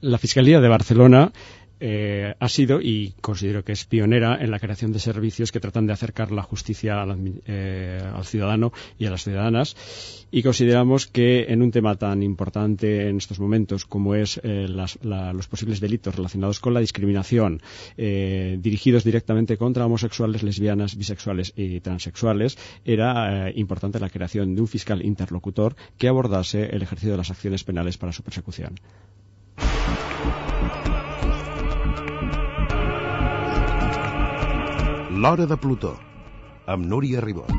La Fiscalía de Barcelona eh, ha sido y considero que es pionera en la creación de servicios que tratan de acercar la justicia al, eh, ciudadano y a las ciudadanas y consideramos que en un tema tan importante en estos momentos como es eh, los posibles delitos relacionados con la discriminación dirigidos directamente contra homosexuales, lesbianas, bisexuales y transexuales era importante la creación de un fiscal interlocutor que abordase el ejercicio de las acciones penales para su persecución. L'Hora de Plutó, amb Núria Ribot.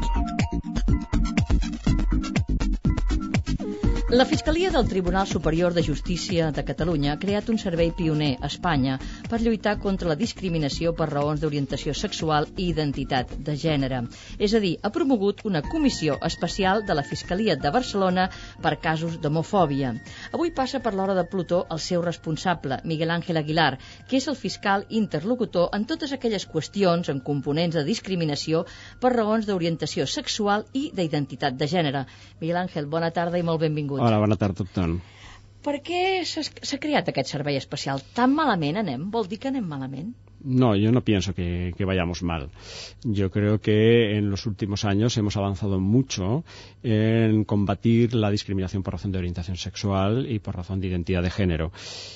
La Fiscalia del Tribunal Superior de Justícia de Catalunya ha creat un servei pioner a Espanya per lluitar contra la discriminació per raons d'orientació sexual i identitat de gènere. És a dir, ha promogut una comissió especial de la Fiscalia de Barcelona per casos d'homofòbia. Avui passa per l'hora de Plutó el seu responsable, Miguel Ángel Aguilar, que és el fiscal interlocutor en totes aquelles qüestions en components de discriminació per raons d'orientació sexual i d'identitat de gènere. Miguel Ángel, bona tarda i molt benvingut. Hola, bona tarda a tothom. Per què s'ha creat aquest servei especial? Tan malament anem? Vol dir que anem malament? No, yo no pienso que, que, vayamos mal. Yo creo que en los últimos años hemos avanzado mucho en combatir la discriminación por razón de orientación sexual y por razón de identidad de género.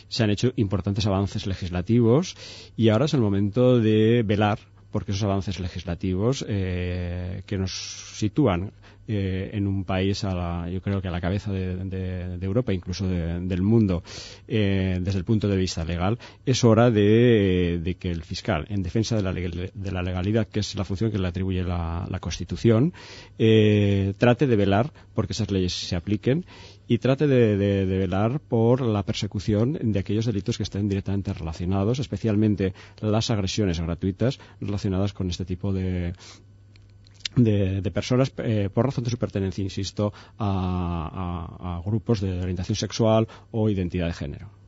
Se han hecho importantes avances legislativos y ahora es el momento de velar porque esos avances legislativos eh, que nos sitúan eh, en un país, a la, yo creo que a la cabeza de, Europa, incluso de, del mundo, eh, desde el punto de vista legal, es hora de, que el fiscal, en defensa de la, de la, legalidad, que es la función que le atribuye la, Constitución, eh, trate de velar porque esas leyes se apliquen y trate de, velar por la persecución de aquellos delitos que estén directamente relacionados, especialmente las agresiones gratuitas relacionadas con este tipo de, de, de, personas eh, por razón de su pertenencia, insisto, a, a, a grupos de orientación sexual o identidad de género.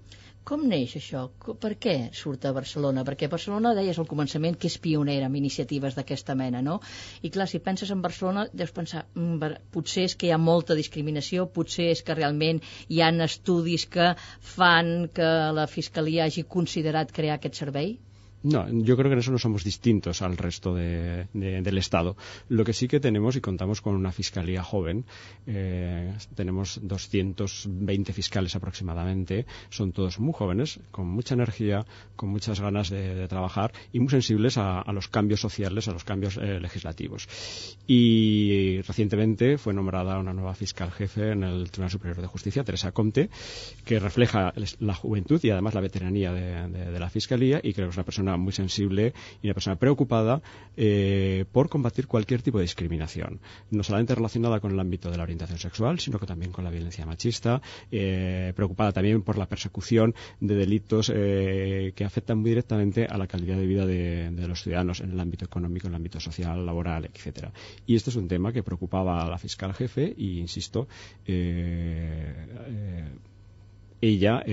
Com neix això? Per què surt a Barcelona? Perquè Barcelona, deies al començament, que és pionera en iniciatives d'aquesta mena, no? I clar, si penses en Barcelona, deus pensar, mm, potser és que hi ha molta discriminació, potser és que realment hi han estudis que fan que la Fiscalia hagi considerat crear aquest servei? No, yo creo que en eso no somos distintos al resto de, de, del Estado. Lo que sí que tenemos y contamos con una fiscalía joven, eh, tenemos 220 fiscales aproximadamente, son todos muy jóvenes, con mucha energía, con muchas ganas de, trabajar y muy sensibles a, los cambios sociales, a los cambios eh, legislativos. Y recientemente fue nombrada una nueva fiscal jefe en el Tribunal Superior de Justicia, Teresa Comte, que refleja la juventud y además la veteranía de, de la fiscalía y creo que es una persona muy sensible y una persona preocupada eh, por combatir cualquier tipo de discriminación, no solamente relacionada con el ámbito de la orientación sexual, sino que también con la violencia machista, eh, preocupada también por la persecución de delitos eh, que afectan muy directamente a la calidad de vida de, los ciudadanos en el ámbito económico, en el ámbito social, laboral, etcétera. Y este es un tema que preocupaba a la fiscal jefe y, insisto, ella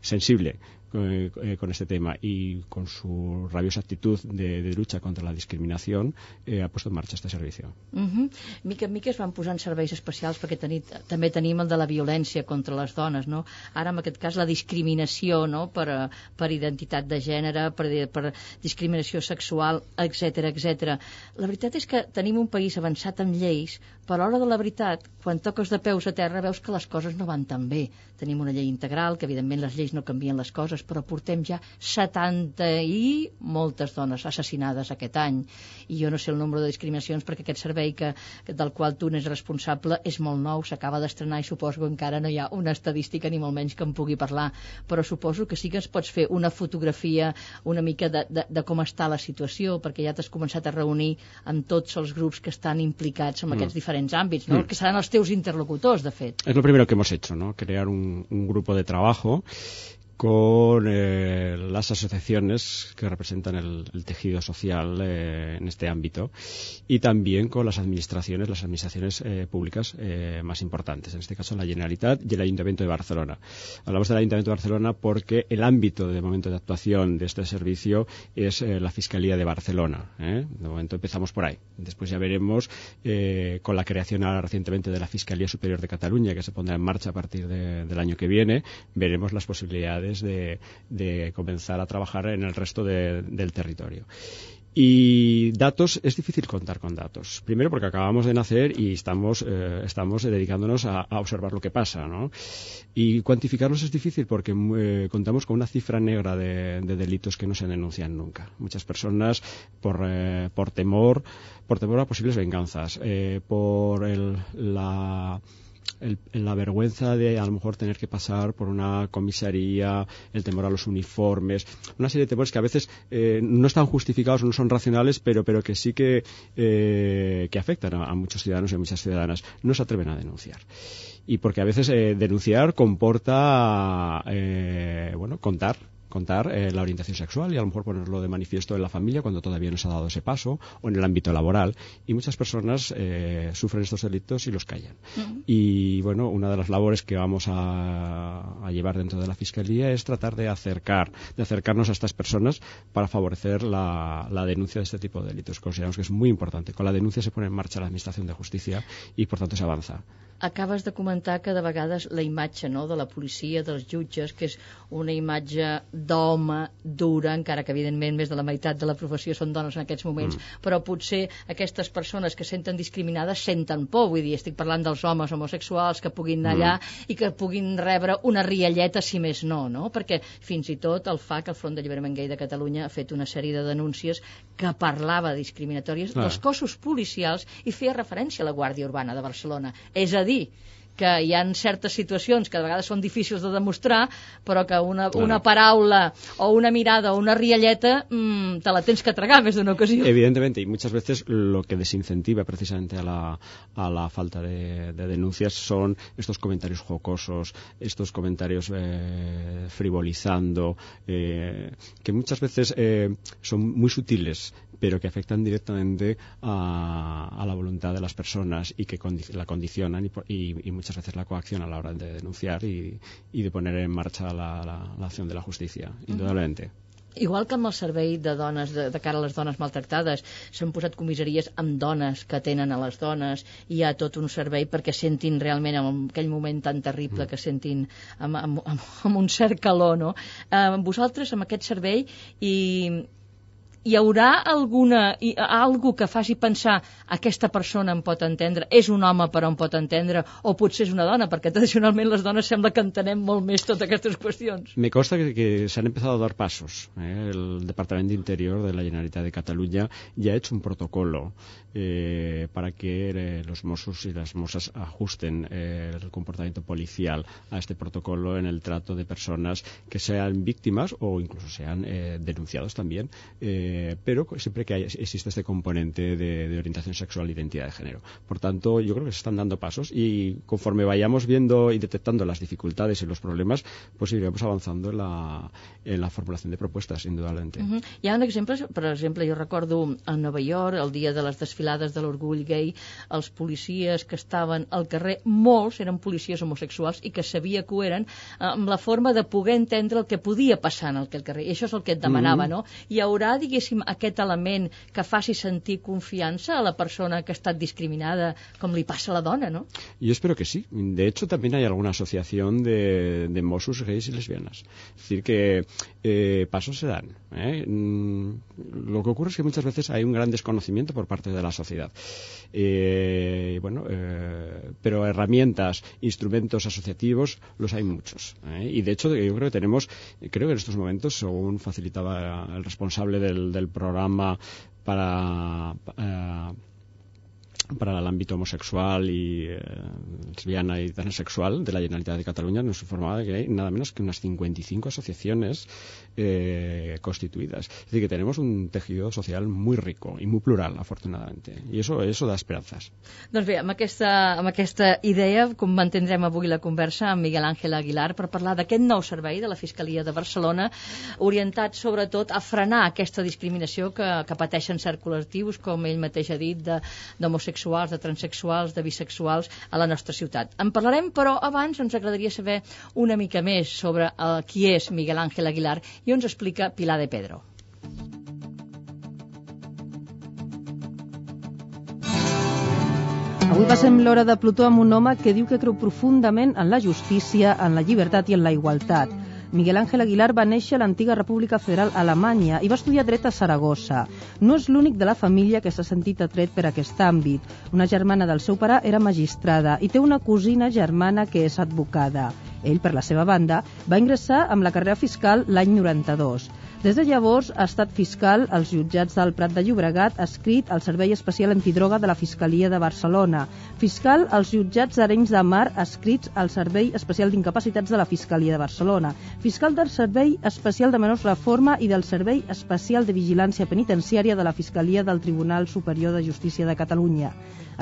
sensible eh, eh, con este tema y con su rabiosa actitud de, de lucha contra la discriminación eh, ha puesto en marxa este servicio. Uh -huh. Mica en mica es van posant serveis especials perquè teni, també tenim el de la violència contra les dones, no? Ara, en aquest cas, la discriminació no? per, per identitat de gènere, per, per discriminació sexual, etc etc. La veritat és que tenim un país avançat en lleis, però a l'hora de la veritat, quan toques de peus a terra, veus que les coses no van tan bé. Tenim una llei integral, que evidentment les lleis no canvien les coses, però portem ja 70 i moltes dones assassinades aquest any. I jo no sé el nombre de discriminacions perquè aquest servei que, del qual tu n'és responsable és molt nou, s'acaba d'estrenar i suposo que encara no hi ha una estadística ni molt menys que en pugui parlar, però suposo que sí que es pots fer una fotografia una mica de, de, de com està la situació, perquè ja t'has començat a reunir amb tots els grups que estan implicats en mm. aquests diferents àmbits, no? Mm. que seran els teus interlocutors, de fet. És lo primero que hemos hecho, ¿no? crear un, un grupo de trabajo con eh, las asociaciones que representan el, tejido social eh, en este ámbito y también con las administraciones, las administraciones eh, públicas más importantes, en este caso la Generalitat y el Ayuntamiento de Barcelona. Hablamos del Ayuntamiento de Barcelona porque el ámbito de momento de actuación de este servicio es la Fiscalía de Barcelona. De momento empezamos por ahí. Después ya veremos con la creación recientemente de la Fiscalía Superior de Cataluña, que se pondrá en marcha a partir de, del año que viene, veremos las posibilidades de, comenzar a trabajar en el resto de, del territorio. Y datos, es difícil contar con datos. Primero porque acabamos de nacer y estamos, eh, estamos dedicándonos a, observar lo que pasa, ¿no? Y cuantificarlos es difícil porque eh, contamos con una cifra negra de, de, delitos que no se denuncian nunca. Muchas personas, por, eh, por temor, por temor a posibles venganzas, por el, la el, la vergüenza de a lo mejor tener que pasar por una comisaría, el temor a los uniformes, una serie de temores que a veces eh, no están justificados, no son racionales, pero, pero que sí que, eh, que afectan a, muchos ciudadanos y a muchas ciudadanas. No se atreven a denunciar. Y porque a veces eh, denunciar comporta, eh, bueno, contar contar eh, la orientación sexual y a lo mejor ponerlo de manifiesto en la familia cuando todavía no se ha dado ese paso o en el ámbito laboral. Y muchas personas eh, sufren estos delitos y los callan. Uh -huh. Y bueno, una de las labores que vamos a, a, llevar dentro de la Fiscalía es tratar de acercar, de acercarnos a estas personas para favorecer la, la denuncia de este tipo de delitos. Consideramos que es muy importante. Con la denuncia se pone en marcha la Administración de Justícia i, per tant, s'avança. Acabes de comentar que de vegades la imatge no, de la policia, dels jutges, que és una imatge d'home dura, encara que evidentment més de la meitat de la professió són dones en aquests moments, mm. però potser aquestes persones que senten discriminades senten por, vull dir, estic parlant dels homes homosexuals que puguin anar mm. allà i que puguin rebre una rialleta si més no, no? Perquè fins i tot el FAC, el Front d'Alliberament Gay de Catalunya, ha fet una sèrie de denúncies que parlava discriminatòries ah. dels cossos policials i feia referència a la Guàrdia Urbana de Barcelona. És a dir, que hi ha certes situacions que de vegades són difícils de demostrar, però que una, claro. una paraula o una mirada o una rialleta mmm, te la tens que tragar més d'una ocasió. Evidentemente, y muchas veces lo que desincentiva precisamente a la, a la falta de, de denuncias son estos comentarios jocosos, estos comentarios eh, frivolizando, eh, que muchas veces eh, son muy sutiles, pero que afectan directamente a, a, la voluntad de las personas y que condi la condicionan y, y, y, muchas veces la coacción a la hora de denunciar y, y de poner en marcha la, la, la, acción de la justicia, indudablemente. Uh -huh. Igual que amb el servei de dones, de, de cara a les dones maltractades, s'han posat comissaries amb dones que atenen a les dones i hi ha tot un servei perquè sentin realment en aquell moment tan terrible mm. que sentin amb, amb, amb, amb un cert calor, no? Eh, vosaltres, amb aquest servei, i hi haurà alguna, hi, algú que faci pensar aquesta persona em pot entendre, és un home però em pot entendre, o potser és una dona, perquè tradicionalment les dones sembla que entenem molt més totes aquestes qüestions. Me consta que, que se han empezado a dar pasos. ¿eh? El Departamento de Interior de la Generalitat de Cataluña ya ha hecho un protocolo eh, para que eh, los Mossos y las Mosas ajusten eh, el comportamiento policial a este protocolo en el trato de personas que sean víctimas o incluso sean eh, denunciados también eh, eh, pero siempre que haya, existe este componente de, de, orientación sexual e identidad de género. Por tanto, yo creo que se están dando pasos y conforme vayamos viendo y detectando las dificultades y los problemas, pues iremos avanzando en la, en la formulación de propuestas, indudablemente. Uh -huh. Hi ha un exemple, per exemple, jo recordo a Nova York, el dia de les desfilades de l'orgull gay, els policies que estaven al carrer, molts eren policies homosexuals i que sabia que ho eren amb la forma de poder entendre el que podia passar en aquell carrer. I això és el que et demanava, uh -huh. no? Hi haurà, diguéssim, diguéssim, aquest element que faci sentir confiança a la persona que ha estat discriminada, com li passa a la dona, ¿no? Yo espero que sí. De hecho, también hay alguna asociación de, de Mossos gays y lesbianas. Es decir, que eh, pasos se dan. ¿eh? Mm, lo que ocurre es que muchas veces hay un gran desconocimiento por parte de la sociedad. Eh, bueno, eh, pero herramientas, instrumentos asociativos, los hay muchos. ¿eh? Y de hecho, yo creo que tenemos, creo que en estos momentos, según facilitaba el responsable del, del programa para eh, para el ámbito homosexual y eh, lesbiana y transexual de la Generalitat de Cataluña nos informaba de que hay nada menos que unas 55 asociaciones eh, constituidas. Es decir, que tenemos un tejido social muy rico y muy plural, afortunadamente. Y eso, eso da esperanzas. Doncs bé, amb aquesta, amb aquesta idea com mantindrem avui la conversa amb Miguel Ángel Aguilar per parlar d'aquest nou servei de la Fiscalia de Barcelona orientat sobretot a frenar aquesta discriminació que, que pateixen certs col·lectius, com ell mateix ha dit, d'homosexuals homosexuals, de transexuals, de bisexuals a la nostra ciutat. En parlarem, però abans ens agradaria saber una mica més sobre uh, qui és Miguel Ángel Aguilar i ens explica Pilar de Pedro. Avui passem l'hora de Plutó amb un home que diu que creu profundament en la justícia, en la llibertat i en la igualtat. Miguel Ángel Aguilar va néixer a l'antiga República Federal Alemanya i va estudiar dret a Saragossa. No és l'únic de la família que s'ha sentit atret per aquest àmbit. Una germana del seu pare era magistrada i té una cosina germana que és advocada. Ell, per la seva banda, va ingressar amb la carrera fiscal l'any 92. Des de llavors ha estat fiscal als jutjats del Prat de Llobregat, escrit al Servei Especial Antidroga de la Fiscalia de Barcelona, fiscal als jutjats d'Arenys de Mar, escrits al Servei Especial d'Incapacitats de la Fiscalia de Barcelona, fiscal del Servei Especial de Menors Reforma i del Servei Especial de Vigilància Penitenciària de la Fiscalia del Tribunal Superior de Justícia de Catalunya.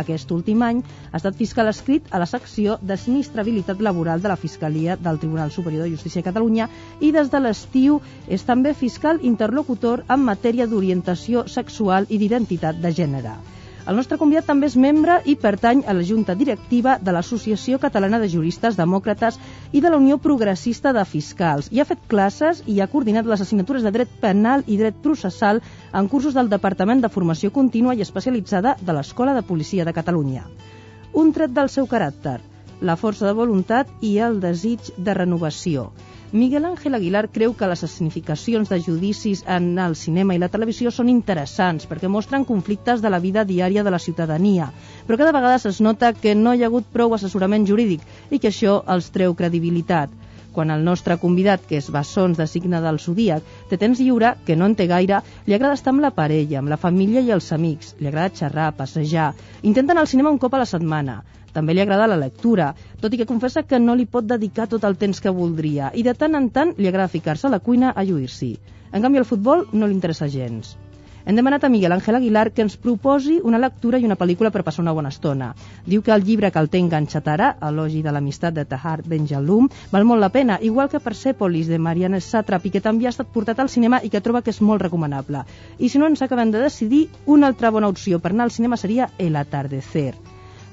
Aquest últim any ha estat fiscal escrit a la secció de sinistrabilitat laboral de la Fiscalia del Tribunal Superior de Justícia de Catalunya i des de l'estiu és també fiscal interlocutor en matèria d'orientació sexual i d'identitat de gènere. El nostre convidat també és membre i pertany a la Junta Directiva de l'Associació Catalana de Juristes Demòcrates i de la Unió Progressista de Fiscals. I ha fet classes i ha coordinat les assignatures de dret penal i dret processal en cursos del Departament de Formació Contínua i Especialitzada de l'Escola de Policia de Catalunya. Un tret del seu caràcter, la força de voluntat i el desig de renovació. Miguel Ángel Aguilar creu que les escenificacions de judicis en el cinema i la televisió són interessants perquè mostren conflictes de la vida diària de la ciutadania, però cada vegada es nota que no hi ha hagut prou assessorament jurídic i que això els treu credibilitat. Quan el nostre convidat, que és bessons de signe del zodíac, té temps lliure, que no en té gaire, li agrada estar amb la parella, amb la família i els amics, li agrada xerrar, passejar, intenta anar al cinema un cop a la setmana, també li agrada la lectura, tot i que confessa que no li pot dedicar tot el temps que voldria i de tant en tant li agrada ficar-se a la cuina a lluir-s'hi. En canvi, el futbol no li interessa gens. Hem demanat a Miguel Ángel Aguilar que ens proposi una lectura i una pel·lícula per passar una bona estona. Diu que el llibre que el té enganxat ara, Elogi de l'amistat de Tahar Benjalum, val molt la pena, igual que Persepolis de Marianne Satrap i que també ha estat portat al cinema i que troba que és molt recomanable. I si no ens acabem de decidir, una altra bona opció per anar al cinema seria El atardecer.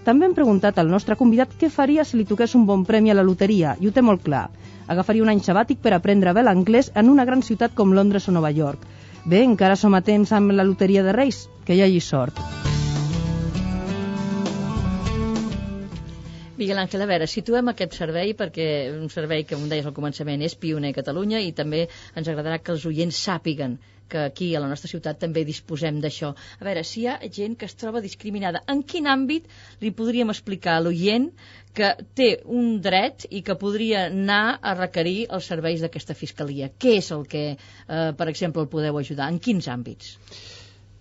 També hem preguntat al nostre convidat què faria si li toqués un bon premi a la loteria, i ho té molt clar. Agafaria un any sabàtic per aprendre bé l'anglès en una gran ciutat com Londres o Nova York. Bé, encara som a temps amb la loteria de Reis. Que hi hagi sort. Miguel Ángel, a veure, situem aquest servei perquè un servei que, com deies al començament, és pioner a Catalunya i també ens agradarà que els oients sàpiguen que aquí a la nostra ciutat també disposem d'això. A veure, si hi ha gent que es troba discriminada, en quin àmbit li podríem explicar a l'oient que té un dret i que podria anar a requerir els serveis d'aquesta fiscalia? Què és el que, eh, per exemple, el podeu ajudar? En quins àmbits?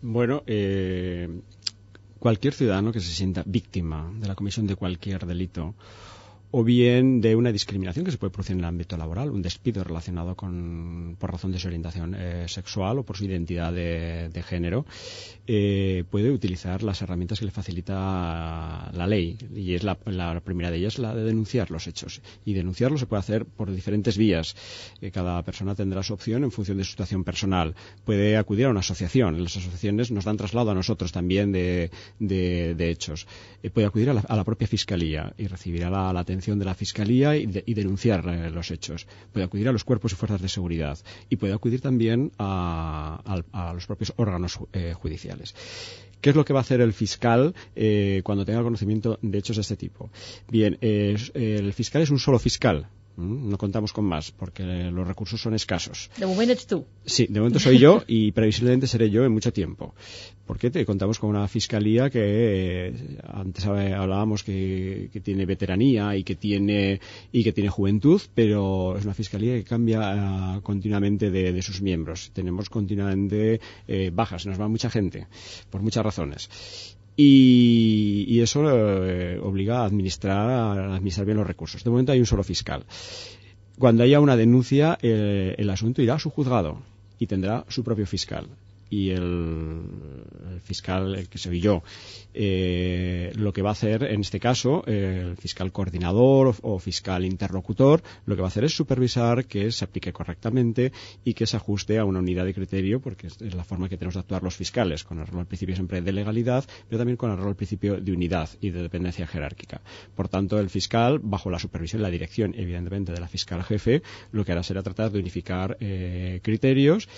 Bueno, eh, cualquier ciudadano que se sienta víctima de la comisión de cualquier delito o bien de una discriminación que se puede producir en el ámbito laboral, un despido relacionado con, por razón de su orientación eh, sexual o por su identidad de, género, eh, puede utilizar las herramientas que le facilita la ley. Y es la, primera de ellas la de denunciar los hechos. Y denunciarlo se puede hacer por diferentes vías. Eh, cada persona tendrá su opción en función de su situación personal. Puede acudir a una asociación. Las asociaciones nos dan traslado a nosotros también de, de, hechos. Puede acudir a la, propia fiscalía y recibirá la atención de la Fiscalía y, de, y denunciar eh, los hechos. Puede acudir a los cuerpos y fuerzas de seguridad y puede acudir también a, los propios órganos eh, judiciales. ¿Qué es lo que va a hacer el fiscal eh, cuando tenga conocimiento de hechos de este tipo? Bien, el fiscal es un solo fiscal, no contamos con más porque los recursos son escasos. De momento tú. Sí, de momento soy yo y previsiblemente seré yo en mucho tiempo. Porque te contamos con una fiscalía que eh, antes hablábamos que, que, tiene veteranía y que tiene y que tiene juventud, pero es una fiscalía que cambia uh, continuamente de, de, sus miembros. Tenemos continuamente eh, bajas, nos va mucha gente por muchas razones y, eso eh, obliga a administrar, a administrar bien los recursos. De momento hay un solo fiscal. Cuando haya una denuncia, eh, el asunto irá a su juzgado y tendrá su propio fiscal y el, fiscal, el que soy yo, eh, lo que va a hacer en este caso, el fiscal coordinador o, fiscal interlocutor, lo que va a hacer es supervisar que se aplique correctamente y que se ajuste a una unidad de criterio, porque es, la forma que tenemos de actuar los fiscales, con rol al principio siempre de legalidad, pero también con el rol al principio de unidad y de dependencia jerárquica. Por tanto, el fiscal, bajo la supervisión la dirección, evidentemente, de la fiscal jefe, lo que hará será tratar de unificar eh, criterios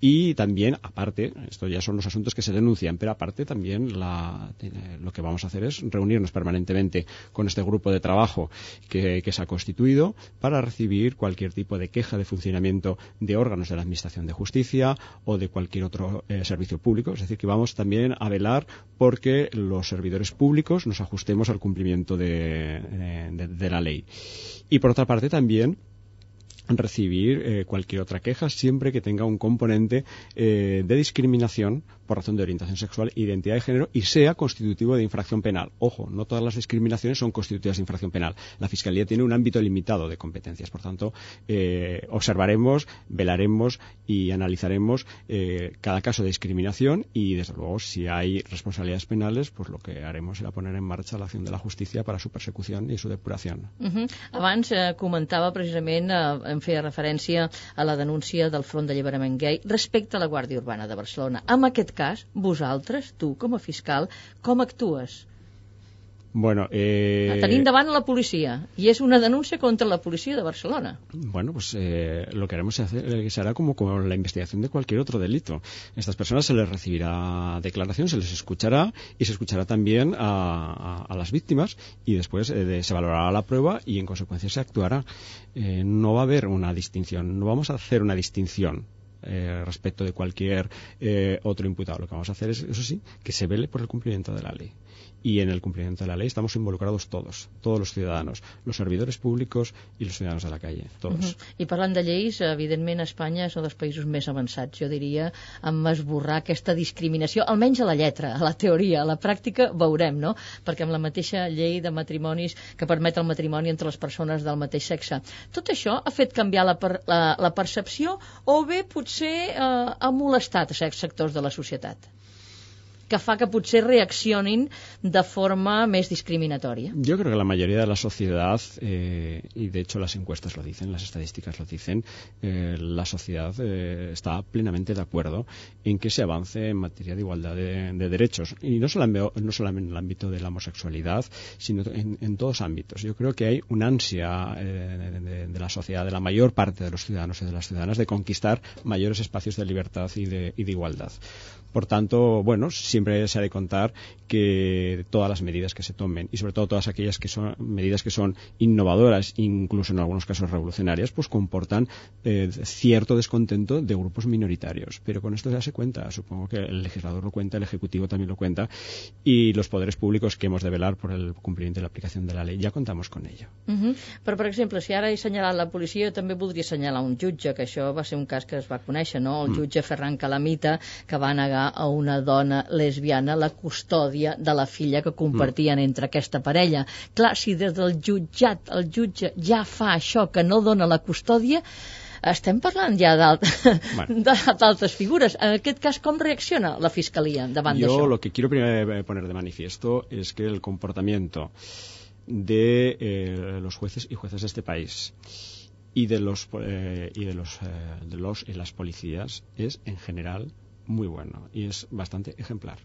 y también, aparte esto ya son los asuntos que se denuncian, pero aparte también eh, lo que vamos a hacer es reunirnos permanentemente con este grupo de trabajo que, se ha constituido para recibir cualquier tipo de queja de funcionamiento de órganos de la Administración de Justicia o de cualquier otro eh, servicio público. Es decir, que vamos también a velar porque los servidores públicos nos ajustemos al cumplimiento de, eh, la ley. Y por otra parte también recibir eh, cualquier otra queja siempre que tenga un componente eh, de discriminación por razón de orientación sexual, identidad de género y sea constitutivo de infracción penal. Ojo, no todas las discriminaciones son constitutivas de infracción penal. La Fiscalía tiene un ámbito limitado de competencias. Por tanto, eh, observaremos, velaremos y analizaremos eh, cada caso de discriminación y, desde luego, si hay responsabilidades penales, pues lo que haremos será poner en marcha la acción de la justicia para su persecución y su depuración. Uh -huh. Abans eh, comentava precisament, eh, em feia referència a la denúncia del Front d'Alliberament Gay respecte a la Guàrdia Urbana de Barcelona. En aquest cas, vosaltres, tu com a fiscal, com actues? Bueno, eh... Tenim davant la policia y es una denuncia contra la policía de Barcelona. Bueno, pues eh, lo que haremos es hacer, eh, se hará como con la investigación de cualquier otro delito. A estas personas se les recibirá declaración, se les escuchará y se escuchará también a, a, a las víctimas y después eh, de, se valorará la prueba y en consecuencia se actuará. Eh, no va a haber una distinción, no vamos a hacer una distinción eh, respecto de cualquier eh, otro imputado. Lo que vamos a hacer es, eso sí, que se vele por el cumplimiento de la ley. Y en el cumplimiento de la ley estamos involucrados todos, todos los ciudadanos, los servidors públics i els ciutadans de la calle, tots. Uh -huh. I parlant de lleis, evidentment Espanya és un dels països més avançats, jo diria, en esborrar aquesta discriminació, almenys a la lletra, a la teoria, a la pràctica veurem, no? Perquè amb la mateixa llei de matrimonis que permet el matrimoni entre les persones del mateix sexe. Tot això ha fet canviar la, per, la, la percepció o bé potser eh, ha molestat certs sectors de la societat? Que fa que potser de forma més discriminatoria. Yo creo que la mayoría de la sociedad, eh, y de hecho las encuestas lo dicen, las estadísticas lo dicen, eh, la sociedad eh, está plenamente de acuerdo en que se avance en materia de igualdad de, de derechos. Y no solamente, no solamente en el ámbito de la homosexualidad, sino en, en todos ámbitos. Yo creo que hay una ansia de, de, la sociedad, de la mayor parte de los ciudadanos y de las ciudadanas, de conquistar mayores espacios de libertad y de, y de igualdad. Por tanto, bueno, siempre se ha de contar que todas las medidas que se tomen y sobre todo todas aquellas que son medidas que son innovadoras, incluso en algunos casos revolucionarias, pues comportan eh, cierto descontento de grupos minoritarios. Pero con esto ya se cuenta, supongo que el legislador lo cuenta, el ejecutivo también lo cuenta y los poderes públicos que hemos de velar por el cumplimiento y la aplicación de la ley ya contamos con ello. Uh -huh. Però, per exemple, si ara he assenyalat la policia, també voldria assenyalar un jutge, que això va ser un cas que es va conèixer, no? El jutge Ferran Calamita, que va negar a una dona lesbiana la custòdia de la filla que compartien mm. entre aquesta parella. Clar, si des del jutjat el jutge ja fa això que no dona la custòdia, estem parlant ja d'altres figures. En aquest cas, com reacciona la Fiscalia davant d'això? Yo lo que quiero poner de manifiesto es que el comportamiento de eh, los jueces y jueces de este país y de los eh, y de los, eh, de los y las policías es en general muy bueno y es bastante ejemplar.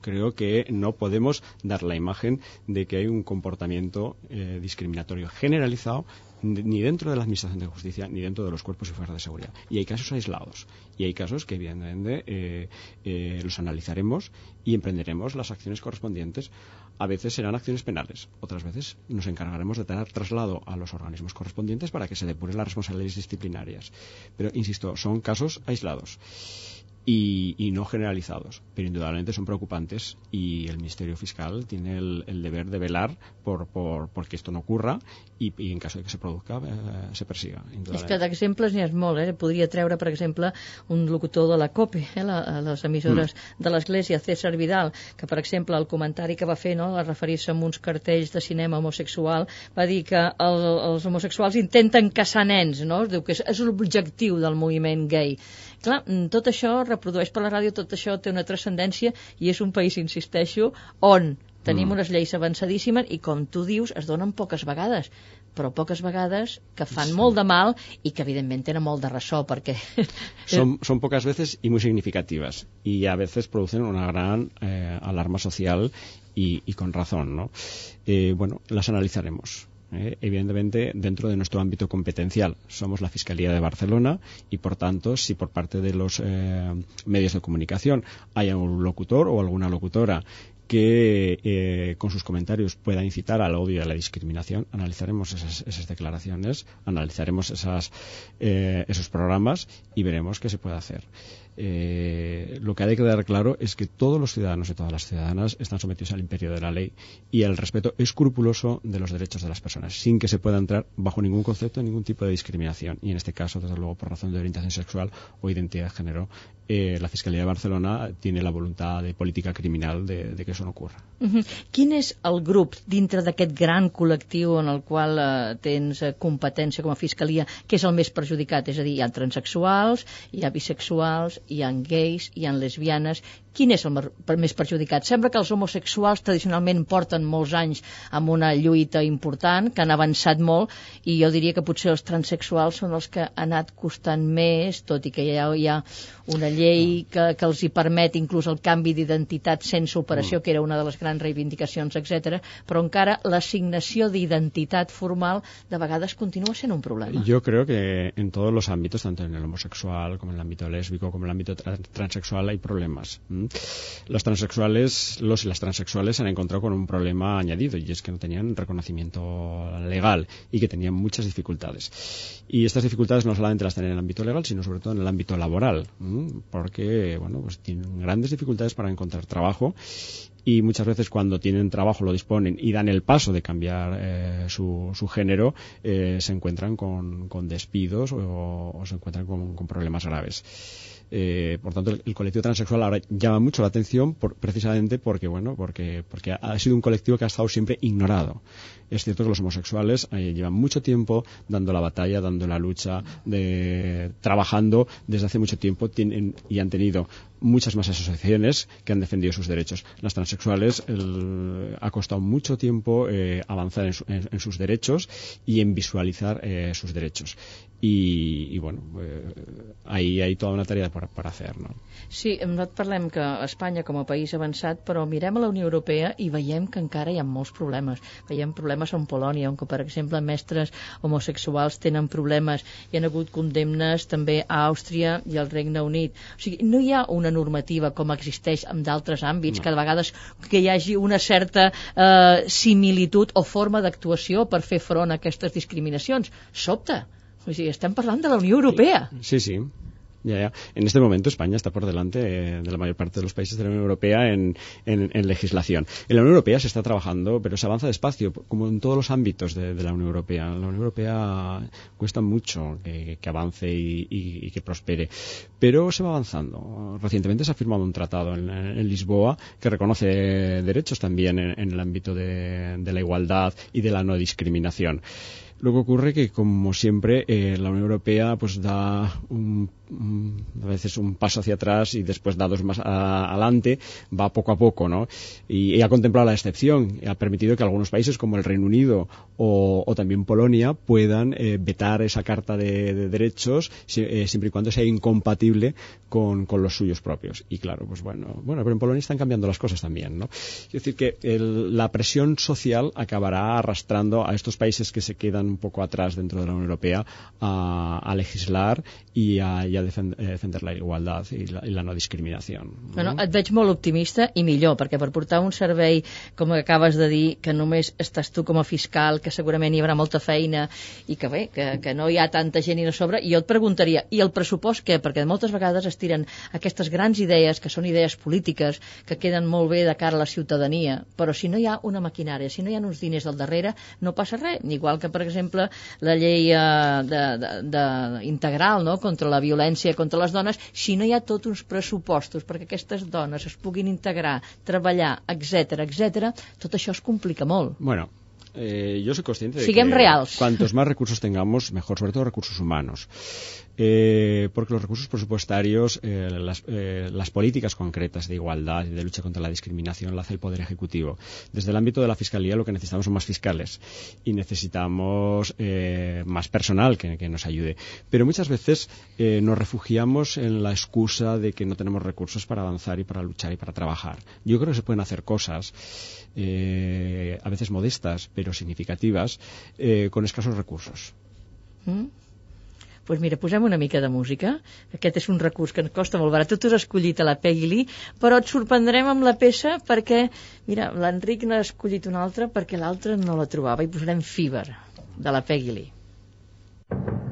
Creo que no podemos dar la imagen de que hay un comportamiento eh, discriminatorio generalizado ni dentro de la Administración de Justicia ni dentro de los cuerpos y fuerzas de seguridad. Y hay casos aislados. Y hay casos que, evidentemente, eh, eh, los analizaremos y emprenderemos las acciones correspondientes. A veces serán acciones penales, otras veces nos encargaremos de dar traslado a los organismos correspondientes para que se depuren las responsabilidades disciplinarias. Pero, insisto, son casos aislados. Y, y, no generalizados, pero indudablemente son preocupantes y el Ministerio Fiscal tiene el, el deber de velar por, por, por, que esto no ocurra i, i en cas de que se produzca eh, se persiga. És que d'exemples n'hi ha molt, eh? podria treure per exemple un locutor de la COPE, eh? la, les emissores mm. de l'Església, César Vidal, que per exemple el comentari que va fer no? a referir-se a uns cartells de cinema homosexual va dir que el, els homosexuals intenten caçar nens, no? diu que és, és l'objectiu del moviment gay. Clar, tot això reprodueix per la ràdio, tot això té una transcendència i és un país, insisteixo, on tenim mm. unes lleis avançadíssimes i, com tu dius, es donen poques vegades però poques vegades que fan sí. molt de mal i que evidentment tenen molt de ressò perquè... Son, son pocas veces y muy significativas y a veces producen una gran eh, alarma social y, y con razón, ¿no? Eh, bueno, las analizaremos eh, evidentemente dentro de nuestro ámbito competencial. Somos la Fiscalía de Barcelona y, por tanto, si por parte de los eh, medios de comunicación hay un locutor o alguna locutora que eh, con sus comentarios pueda incitar al odio y a la discriminación, analizaremos esas, esas declaraciones, analizaremos esas, eh, esos programas y veremos qué se puede hacer. Eh, lo que hay que quedar claro es que todos los ciudadanos y todas las ciudadanas están sometidos al imperio de la ley y al respeto escrupuloso de los derechos de las personas, sin que se pueda entrar bajo ningún concepto de ningún tipo de discriminación. Y en este caso, desde luego, por razón de orientación sexual o identidad de género, eh, la Fiscalía de Barcelona tiene la voluntad de política criminal de, de que eso no ocurra. Uh -huh. Quin és el grup dintre d'aquest gran col·lectiu en el qual eh, tens eh, competència com a fiscalia que és el més perjudicat? És a dir, hi ha transexuals, hi ha bisexuals, hi ha gais, hi ha lesbianes quin és el més perjudicat? Sembla que els homosexuals tradicionalment porten molts anys amb una lluita important, que han avançat molt, i jo diria que potser els transexuals són els que han anat costant més, tot i que hi ha, hi ha una llei que, que els hi permet inclús el canvi d'identitat sense operació, que era una de les grans reivindicacions, etc. però encara l'assignació d'identitat formal de vegades continua sent un problema. Yo creo que en todos los ámbitos, tanto en el homosexual como en el ámbito lésbico como en el ámbito tra transexual, hay problemas. ¿m? Los transexuales, los y las transexuales se han encontrado con un problema añadido y es que no tenían reconocimiento legal y que tenían muchas dificultades. Y estas dificultades no solamente las tienen en el ámbito legal, sino sobre todo en el ámbito laboral, porque bueno, pues tienen grandes dificultades para encontrar trabajo y muchas veces cuando tienen trabajo lo disponen y dan el paso de cambiar eh, su, su, género eh, se encuentran con, despidos o, se encuentran con problemas graves. Eh, por tanto, el, el, colectivo transexual ahora llama mucho la atención por, precisamente porque, bueno, porque, porque ha sido un colectivo que ha estado siempre ignorado. Es cierto que los homosexuales eh, llevan mucho tiempo dando la batalla, dando la lucha, de, trabajando desde hace mucho tiempo tienen, y han tenido muchas más asociaciones que han defendido sus derechos. Las transexuales el, ha costado mucho tiempo eh, avanzar en, su, en, en, sus derechos y en visualizar eh, sus derechos. I, i bueno, eh, ahí hi ha tota una tarea per, per fer, no? Sí, nosaltres parlem que Espanya com a país avançat, però mirem a la Unió Europea i veiem que encara hi ha molts problemes. Veiem problemes en Polònia, on, per exemple, mestres homosexuals tenen problemes. Hi ha hagut condemnes també a Àustria i al Regne Unit. O sigui, no hi ha una normativa com existeix en d'altres àmbits, no. que de vegades que hi hagi una certa eh, similitud o forma d'actuació per fer front a aquestes discriminacions. Sobta. O sigui, estem parlant de la Unió Europea. Sí, sí. Ya, ya. En este momento España está por delante eh, de la mayor parte de los países de la Unión Europea en, legislación. En la Unión Europea se está trabajando, pero se avanza despacio, como en todos los ámbitos de, la Unión Europea. La Unión Europea cuesta mucho que, avance y, que prospere, pero se va avanzando. Recientemente se ha firmado un tratado en, Lisboa que reconoce derechos también en, el ámbito de la igualdad y de la no discriminación. Lo que ocurre que, como siempre, eh, la Unión Europea pues da un, a veces un paso hacia atrás y después da dos más adelante, va poco a poco, ¿no? Y, ha contemplado la excepción, y ha permitido que algunos países como el Reino Unido o, también Polonia puedan eh, vetar esa carta de, de derechos eh, siempre y cuando sea incompatible con, con, los suyos propios. Y claro, pues bueno, bueno, pero en Polonia están cambiando las cosas también, ¿no? Es decir, que el, la presión social acabará arrastrando a estos países que se quedan un poco atrás dentro de la Unión Europea a, a legislar y a, y a defender, eh, defender la igualtat i la, i la no discriminació. Bueno, et veig molt optimista i millor, perquè per portar un servei, com acabes de dir, que només estàs tu com a fiscal, que segurament hi haurà molta feina i que bé, que, que no hi ha tanta gent i no sobre, jo et preguntaria, i el pressupost què? Perquè moltes vegades es tiren aquestes grans idees, que són idees polítiques, que queden molt bé de cara a la ciutadania, però si no hi ha una maquinària, si no hi ha uns diners al darrere, no passa res. Igual que, per exemple, la llei eh, de, de, de, integral no? contra la violència contra les dones, si no hi ha tots uns pressupostos perquè aquestes dones es puguin integrar, treballar, etc etc, tot això es complica molt. Bueno, eh, yo soy consciente de Siguem que reals. cuantos más recursos tengamos, mejor, sobre todo recursos humanos. Eh, porque los recursos presupuestarios, eh, las, eh, las, políticas concretas de igualdad y de lucha contra la discriminación las hace el Poder Ejecutivo. Desde el ámbito de la Fiscalía lo que necesitamos son más fiscales y necesitamos eh, más personal que, nos ayude. Pero muchas veces eh, nos refugiamos en la excusa de que no tenemos recursos para avanzar y para luchar y para trabajar. Yo creo que se pueden hacer cosas, a veces modestas, pero significativas, con escasos recursos. Mm? Pues mira, posem una mica de música. Aquest és un recurs que ens costa molt barat. Tu has escollit a la Peggy Lee, però et sorprendrem amb la peça perquè, mira, l'Enric n'ha escollit una altra perquè l'altra no la trobava i posarem Fever, de la Peggy Lee. Never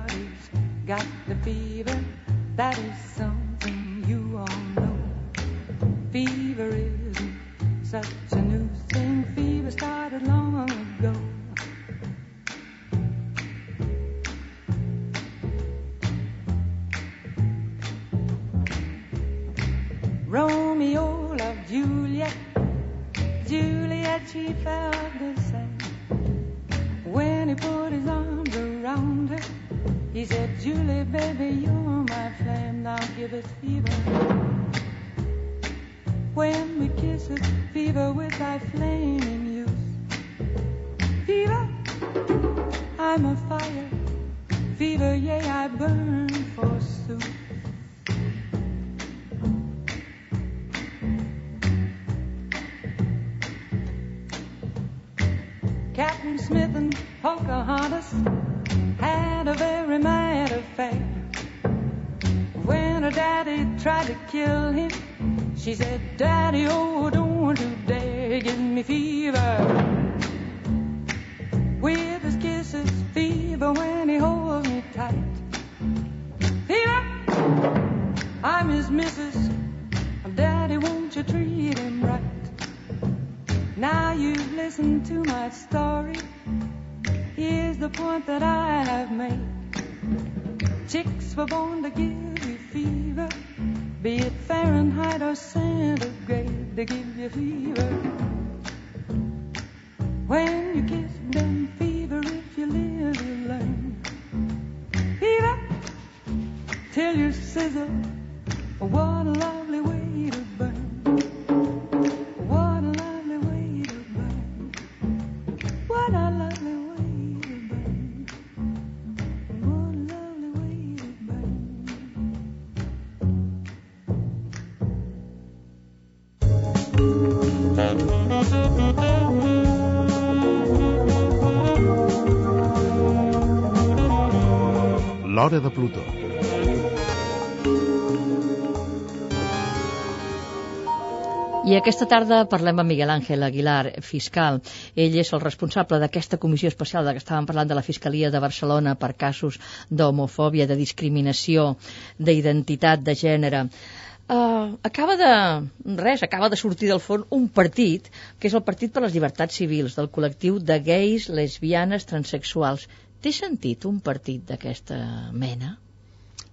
got the fever, that is something you all know. Fever isn't such a L'hora de Plutó. I aquesta tarda parlem amb Miguel Ángel Aguilar, fiscal. Ell és el responsable d'aquesta comissió especial de que estàvem parlant de la Fiscalia de Barcelona per casos d'homofòbia, de discriminació, d'identitat de gènere. Uh, acaba de... res, acaba de sortir del forn un partit, que és el Partit per les Llibertats Civils, del col·lectiu de gais, lesbianes, transexuals. Té sentit un partit d'aquesta mena?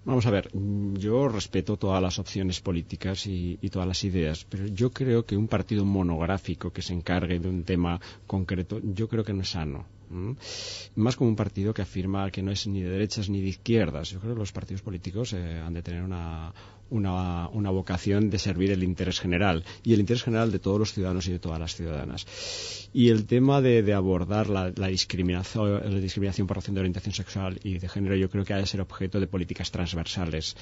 Vamos a ver, mm, yo respeto todas las opciones políticas y, y, todas las ideas, pero yo creo que un partido monográfico que se encargue de un tema concreto, yo creo que no es sano. ¿m? Más como un partido que afirma que no es ni de derechas ni de izquierdas. Yo creo que los partidos políticos eh, han de tener una, una, una vocación de servir el interés general y el interés general de todos los ciudadanos y de todas las ciudadanas. Y el tema de, de abordar la, discriminación, la discriminación por razón de orientación sexual y de género, yo creo que ha de ser objeto de políticas transversales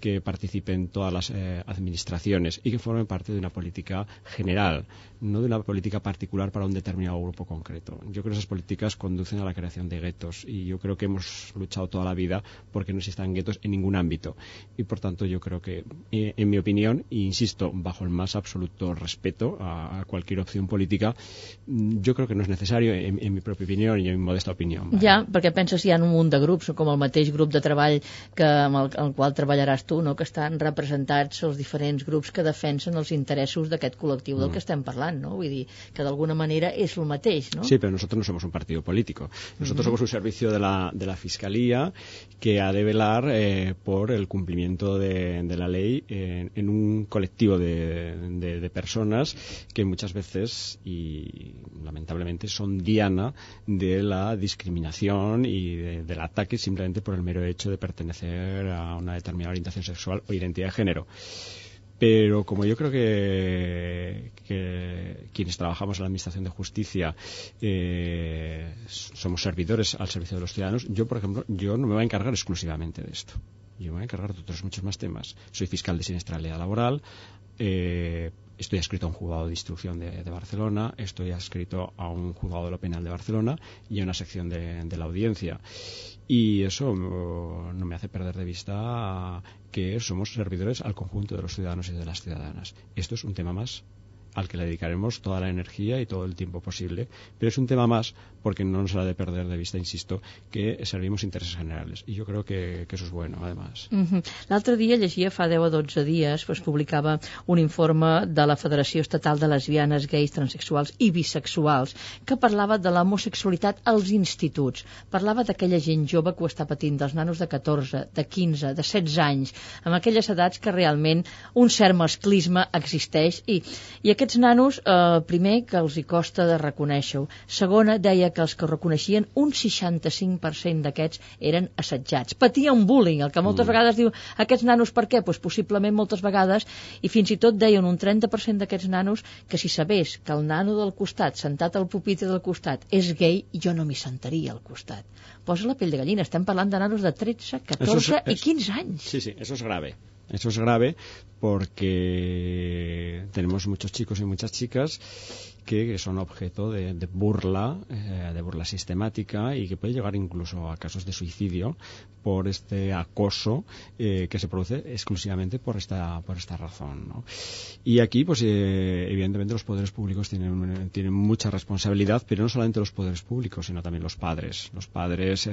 que participen todas las eh, administraciones y que formen parte de una política general, no de una política particular para un determinado grupo concreto. Yo creo que esas políticas conducen a la creación de guetos y yo creo que hemos luchado toda la vida porque no existan guetos en ningún ámbito. Y por tanto, yo creo que, eh, en mi opinión, e insisto, bajo el más absoluto respeto a, a cualquier opción política, mm, jo crec que no és necessari, en, en mi pròpia opinió i en mi modesta opinió. Ja, perquè penses si hi ha un munt de grups, com el mateix grup de treball que, amb el, el qual treballaràs tu, no? que estan representats els diferents grups que defensen els interessos d'aquest col·lectiu del que estem parlant, no? Vull dir, que d'alguna manera és el mateix, no? Sí, pero nosotros no somos un partido político. Nosotros somos un servicio de la, de la Fiscalía que ha de velar eh, por el cumplimiento de, de la ley en, un colectivo de, personas que muchas veces, y lamentablemente, son diana de la discriminación y de- del ataque simplemente por el mero hecho de pertenecer a una determinada orientación sexual o identidad de género. Pero como yo creo que, que quienes trabajamos en la Administración de Justicia eh, somos servidores al servicio de los ciudadanos, yo, por ejemplo, yo no me voy a encargar exclusivamente de esto. Yo me voy a encargar de otros muchos más temas. Soy fiscal de siniestralidad laboral, eh, estoy adscrito a un juzgado de instrucción de, Barcelona, estoy adscrito a un juzgado de lo penal de Barcelona y a una sección de, la audiencia. Y eso uh, no me hace perder de vista que somos servidores al conjunto de los ciudadanos y de las ciudadanas. Esto es un tema más al que le dedicaremos toda la energía y todo el tiempo posible, pero es un tema más porque no nos ha de perder de vista, insisto, que servimos intereses generales. Y yo creo que, que eso es bueno, además. Uh -huh. L'altre dia llegia, fa 10 o 12 dies, es publicava un informe de la Federació Estatal de Lesbianes, Gais, Transsexuals i Bisexuals que parlava de l'homosexualitat als instituts. Parlava d'aquella gent jove que ho està patint, dels nanos de 14, de 15, de 16 anys, amb aquelles edats que realment un cert masclisme existeix i, i aquests nanos, eh, primer, que els hi costa de reconèixer-ho. Segona, deia que els que reconeixien, un 65% d'aquests eren assetjats. Patien bullying, el que moltes mm. vegades diu aquests nanos per què? Pues possiblement moltes vegades, i fins i tot deien un 30% d'aquests nanos que si sabés que el nano del costat, sentat al pupitre del costat, és gay, jo no m'hi sentaria al costat. Posa la pell de gallina, estem parlant de nanos de 13, 14 Eso es- i 15 anys. Sí, sí, eso es grave. Eso es grave porque tenemos muchos chicos y muchas chicas que son objeto de, burla, eh, de burla sistemática y que puede llegar incluso a casos de suicidio por este acoso eh, que se produce exclusivamente por esta, por esta razón. Y aquí, pues eh, evidentemente los poderes públicos tienen, tienen mucha responsabilidad, pero no solamente los poderes públicos, sino también los padres. Los padres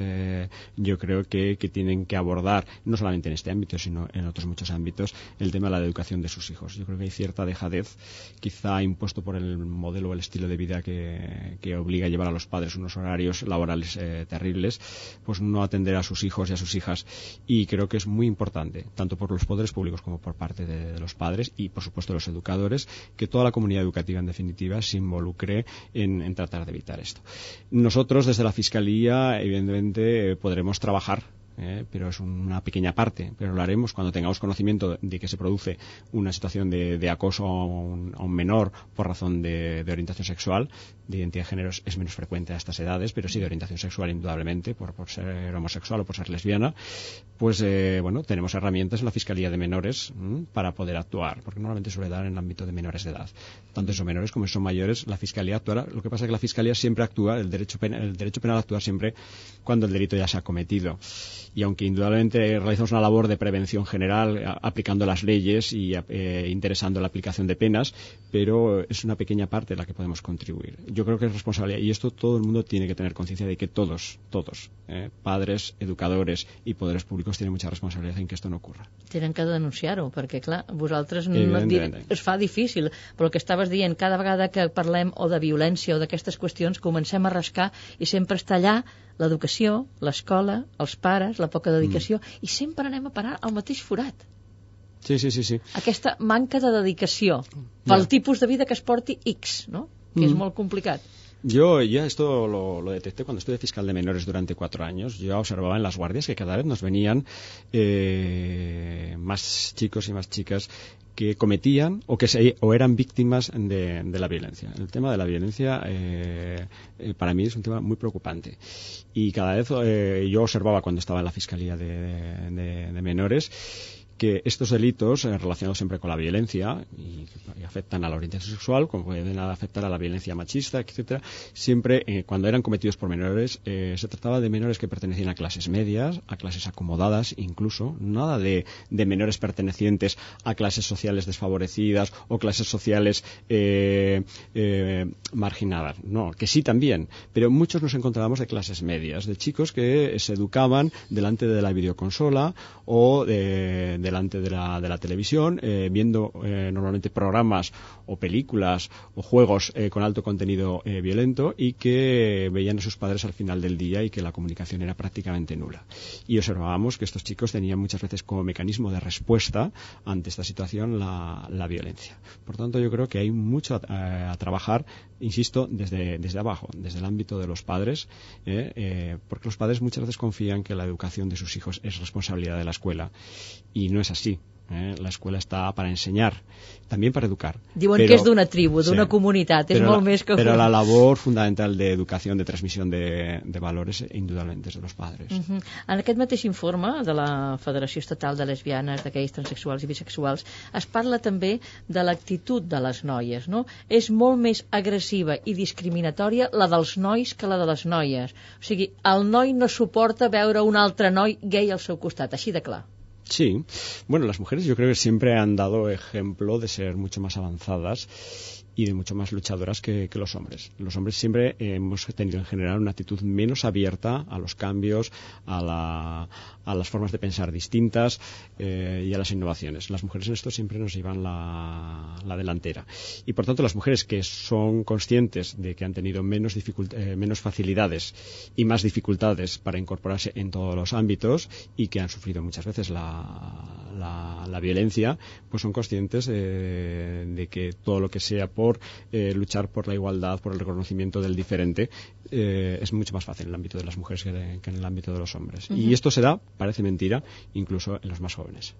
yo creo que, que tienen que abordar, no solamente en este ámbito, sino en otros muchos ámbitos, el tema de la educación de sus hijos. Yo creo que hay cierta dejadez, quizá impuesto por el modelo o el estilo de vida que, obliga a llevar a los padres unos horarios laborales eh, terribles, pues no atender a sus hijos y a sus hijas. Y creo que es muy importante, tanto por los poderes públicos como por parte de, los padres y, por supuesto, de los educadores, que toda la comunidad educativa, en definitiva, se involucre en, en tratar de evitar esto. Nosotros, desde la Fiscalía, evidentemente, eh, podremos trabajar eh, pero es una pequeña parte. Pero lo haremos cuando tengamos conocimiento de que se produce una situación de, de acoso a un, a un menor por razón de, orientación sexual. De identidad de género es, menos frecuente a estas edades, pero sí de orientación sexual, indudablemente, por, por ser homosexual o por ser lesbiana. Pues, eh, bueno, tenemos herramientas en la Fiscalía de Menores para poder actuar, porque normalmente suele dar en el ámbito de menores de edad. Tanto son menores como son mayores, la Fiscalía actuará. Lo que pasa es que la Fiscalía siempre actúa, el derecho, penal, el derecho penal actúa siempre cuando el delito ya se ha cometido y aunque indudablemente realizamos una labor de prevención general a- aplicando las leyes y eh, interesando la aplicación de penas, pero es una pequeña parte la que podemos contribuir. Yo creo que es responsabilidad y esto todo el mundo tiene que tener conciencia de que todos, todos, eh, padres, educadores y poderes públicos tienen mucha responsabilidad en que esto no ocurra. Tenen que denunciar-ho, perquè, clar, vosaltres no, es fa difícil, però el que estaves dient, cada vegada que parlem o de violència o d'aquestes qüestions, comencem a rascar i sempre està allà l'educació, l'escola, els pares, la poca dedicació, i sempre anem a parar al mateix forat. Sí, sí, sí, sí. Aquesta manca de dedicació pel Ja. tipus de vida que es porti X, no? que és Mm. molt complicat. Yo ya esto lo, lo detecté cuando estuve fiscal de menores durante cuatro años. Yo observaba en las guardias que cada vez nos venían eh, más chicos y más chicas que cometían o que se, o eran víctimas de, de la violencia. El tema de la violencia eh, eh, para mí es un tema muy preocupante y cada vez eh, yo observaba cuando estaba en la fiscalía de, menores que estos delitos eh, relacionados siempre con la violencia y, y afectan a la orientación sexual, como pueden afectar a la violencia machista, etcétera, siempre eh, cuando eran cometidos por menores eh, se trataba de menores que pertenecían a clases medias, a clases acomodadas, incluso nada de, de menores pertenecientes a clases sociales desfavorecidas o clases sociales eh, marginadas. No, que sí también, pero muchos nos encontrábamos de clases medias, de chicos que se educaban delante de la videoconsola o de- delante de la, de la televisión, eh, viendo eh, normalmente programas o películas o juegos eh, con alto contenido violento y que veían a sus padres al final del día y que la comunicación era prácticamente nula. Y observábamos que estos chicos tenían muchas veces como mecanismo de respuesta ante esta situación la, la violencia. Por tanto, yo creo que hay mucho a, a trabajar, insisto, desde, desde abajo, desde el ámbito de los padres, porque los padres muchas veces confían que la educación de sus hijos es responsabilidad de la escuela y no es así. eh. La escuela està para ensenyar, també per educar. Diuen Però- que és d'una tribu, d'una Sí. comunitat, és molt la, més que... Pero la labor fundamental de educación, de transmisión de, de valores, indudablemente es de los padres. Mhm. En aquest mateix informe de la Federació Estatal de Lesbianes, de gais, transexuals i bisexuals, es parla també de l'actitud de les noies, no? És molt més agressiva i discriminatòria la dels nois que la de les noies. O sigui, el noi no suporta veure un altre noi gay al seu costat, així de clar. Sí, bueno, las mujeres yo creo que siempre han dado ejemplo de ser mucho más avanzadas y de mucho más luchadoras que, que los hombres. Los hombres siempre eh, hemos tenido en general una actitud menos abierta a los cambios, a, la- las formas de pensar distintas eh, y a las innovaciones. Las mujeres en esto siempre nos llevan la, la delantera. Y por tanto, las mujeres que son conscientes de que han tenido menos, eh, menos facilidades y más dificultades para incorporarse en todos los ámbitos y que han sufrido muchas veces la, violencia, pues son conscientes eh, de que todo lo que sea eh, luchar por la igualdad, por el reconocimiento del diferente, eh, es mucho más fácil en el ámbito de las mujeres que, de- que en el ámbito de los hombres. Y esto se da, parece mentira, incluso en los más jóvenes.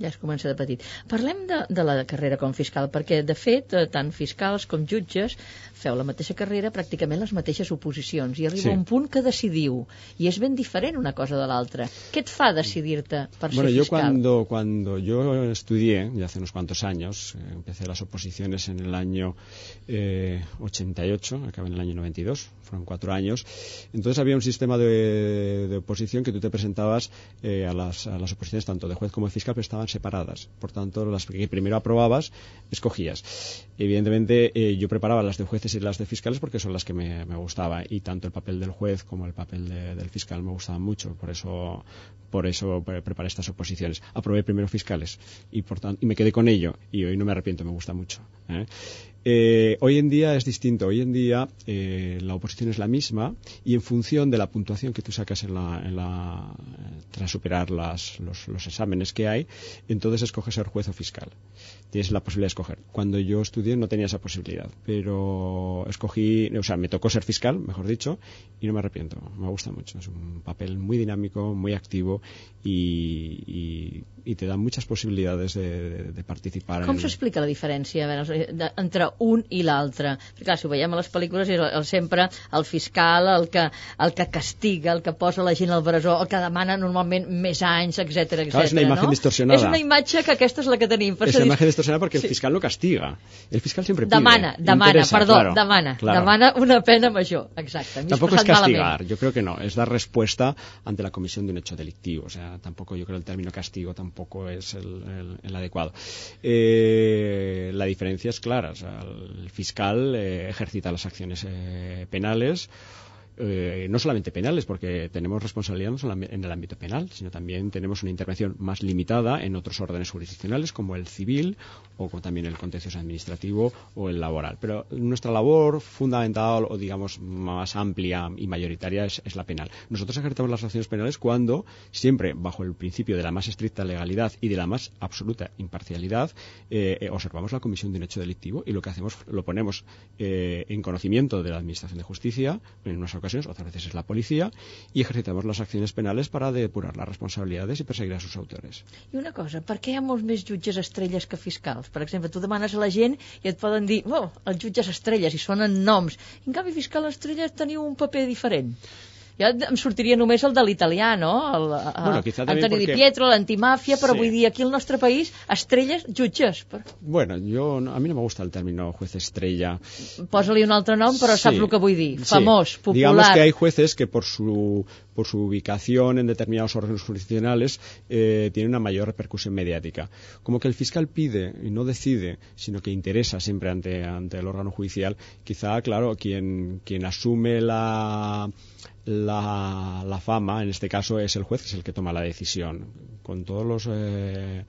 Ja es comença de petit. Parlem de, de la carrera com fiscal, perquè, de fet, eh, tant fiscals com jutges feu la mateixa carrera, pràcticament les mateixes oposicions, i arriba Sí. un punt que decidiu, i és ben diferent una cosa de l'altra. Què et fa decidir-te per Bueno, ser yo fiscal? cuando, cuando yo estudié, ya hace unos cuantos años, eh, empecé las oposiciones en el año eh, 88, acabé en el año 92, fueron cuatro años. Entonces había un sistema de, de oposición que tú te presentabas eh, a, las, a las oposiciones tanto de juez como de fiscal, pero estaban separadas. Por tanto, las que primero aprobabas, escogías. Evidentemente, eh, yo preparaba las de jueces y las de fiscales porque son las que me, me gustaba y tanto el papel del juez como el papel de- del fiscal me gustaban mucho. Por eso, por eso pre- preparé estas oposiciones. Aprobé primero fiscales y, por tanto, y me quedé con ello y hoy no me arrepiento, me gusta mucho. ¿eh? Eh, hoy en día es distinto. Hoy en día eh, la oposición es la misma y en función de la puntuación que tú sacas en la, en la- tras superar las- los, los exámenes que hay, entonces escoges ser juez o fiscal. Tienes la posibilidad de escoger. Cuando yo estudié no tenía esa posibilidad, pero escogí, o sea, me tocó ser fiscal, mejor dicho, y no me arrepiento. Me gusta mucho. Es un papel muy dinámico, muy activo y, y- y te da muchas posibilidades de, de- de participar. Com en- s'explica la diferència a veure, de, entre un i l'altre? Perquè, clar, si ho veiem a les pel·lícules és el, el, sempre el fiscal, el que, el que castiga, el que posa la gent al presó, el que demana normalment més anys, etc etc. És una imatge no? distorsionada. És una imatge que aquesta és la que tenim. Per la dius- imagen distorsionada porque el Sí. fiscal no castiga. El fiscal siempre pide. Demana, demana, perdó, claro, demana, claro. demana una pena major, exacte. Tampoco es expressat castigar, malament. yo creo que no, es dar respuesta ante la comisión de un hecho delictivo. O sea, tampoco yo creo el término castigo tampoco es el, el- el adecuado. Eh, la diferencia es clara, o sea, el fiscal eh, ejercita las acciones eh, penales. Eh, no solamente penales, porque tenemos responsabilidad en el ámbito penal, sino también tenemos una intervención más limitada en otros órdenes jurisdiccionales, como el civil o con también el contencioso administrativo o el laboral. Pero nuestra labor fundamental o digamos más amplia y mayoritaria es, la penal. Nosotros ejercemos las acciones penales cuando, siempre bajo el principio de la más estricta legalidad y de la más absoluta imparcialidad, eh, eh, observamos la comisión de un hecho delictivo y lo que hacemos lo ponemos eh, en conocimiento de la Administración de Justicia, en unas ocasiones, otras veces es la policía, y ejercitamos las acciones penales para depurar las responsabilidades y perseguir a sus autores. I una cosa, per què hi ha molts més jutges estrelles que fiscals? Per exemple, tu demanes a la gent i et poden dir, oh, els jutges estrelles, i sonen noms. I en canvi, fiscal estrelles teniu un paper diferent. Ja em sortiria només el de l'italià, no? El, Bueno, quizá también Antoni Di Pietro, l'antimàfia, però Sí. vull dir, aquí al nostre país, estrelles, jutges. Per- Bueno, yo a mí no me gusta el término juez estrella. Posa-li un altre nom, però Sí, saps el que vull dir. sí. Famós, popular. Digamos que hay jueces que por su, por su ubicación en determinados órganos jurisdiccionales eh, tienen una mayor repercusión mediática. Como que el fiscal pide y no decide, sino que interesa siempre ante, ante el órgano judicial, quizá, claro, quien, quien asume la, la, la fama, en este caso, es el juez, que es el que toma la decisión, con todos los... eh,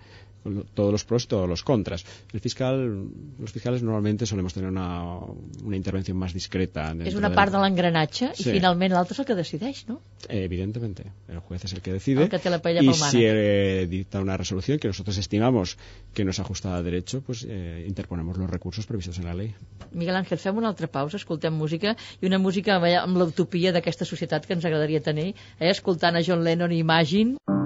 todos los pros y todos los contras. El fiscal, los fiscales normalmente solemos tener una, una intervención más discreta. És una part de l'engranatge i Sí. finalment l'altre és el que decideix, no? Eh, Evidentemente, el juez es el que decide El que té la y si eh, dicta una resolución que nosotros estimamos que no es ajustada a derecho, pues eh, interponemos los recursos previstos en la ley. Miguel Ángel, fem una altra pausa, escoltem música, i una música amb, amb l'utopia d'aquesta societat que ens agradaria tenir, eh? escoltant a John Lennon i Imagine. Imagine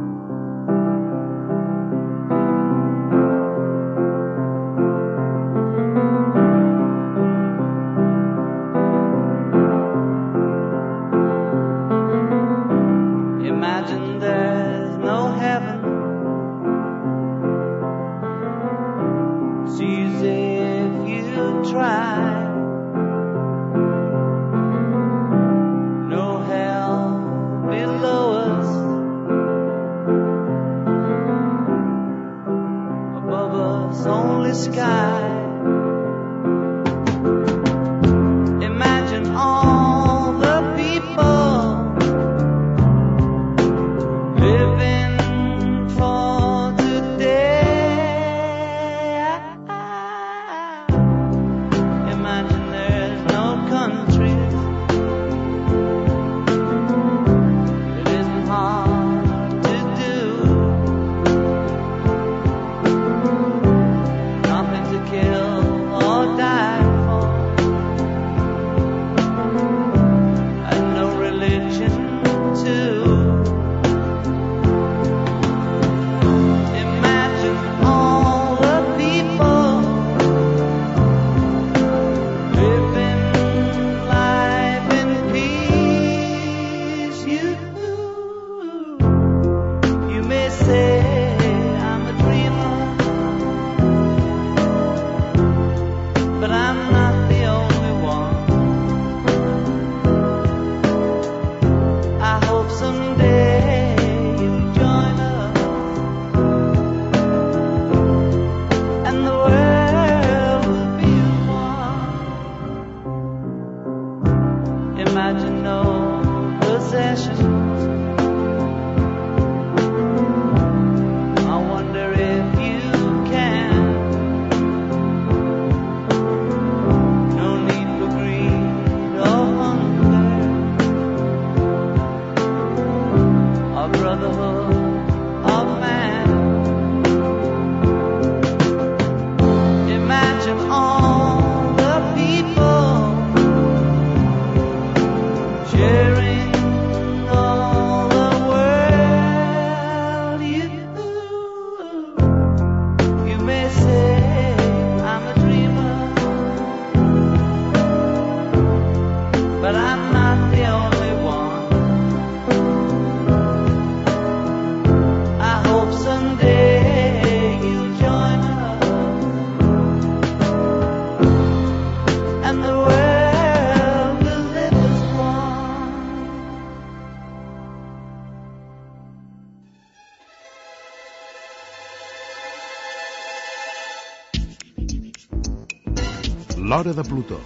L'Hora de Plutó,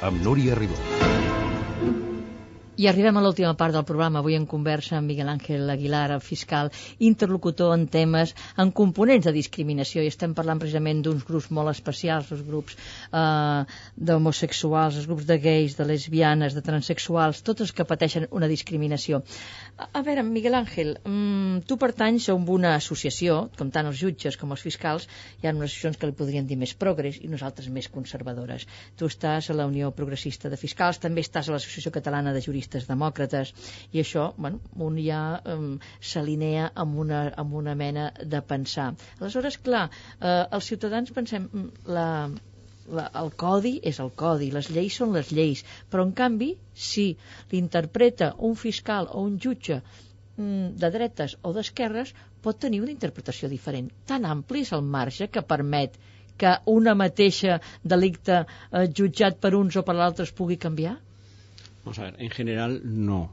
amb Núria Ribó. I arribem a l'última part del programa. Avui en conversa amb Miguel Ángel Aguilar, el fiscal, interlocutor en temes, en components de discriminació. I estem parlant precisament d'uns grups molt especials, els grups eh, d'homosexuals, els grups de gais, de lesbianes, de transexuals, tots els que pateixen una discriminació. A, a veure, Miguel Ángel, mm, tu pertanys a una associació, com tant els jutges com els fiscals, hi ha unes associacions que li podrien dir més progres i nosaltres més conservadores. Tu estàs a la Unió Progressista de Fiscals, també estàs a l'Associació Catalana de Juristes socialistes demòcrates i això, bueno, un ja um, s'alinea amb, una, amb una mena de pensar. Aleshores, clar, eh, els ciutadans pensem mm, la, la, el codi és el codi, les lleis són les lleis, però en canvi, si l'interpreta un fiscal o un jutge mm, de dretes o d'esquerres, pot tenir una interpretació diferent. Tan ampli és el marge que permet que una mateixa delicte eh, jutjat per uns o per l'altre es pugui canviar? Vamos a ver, en general no.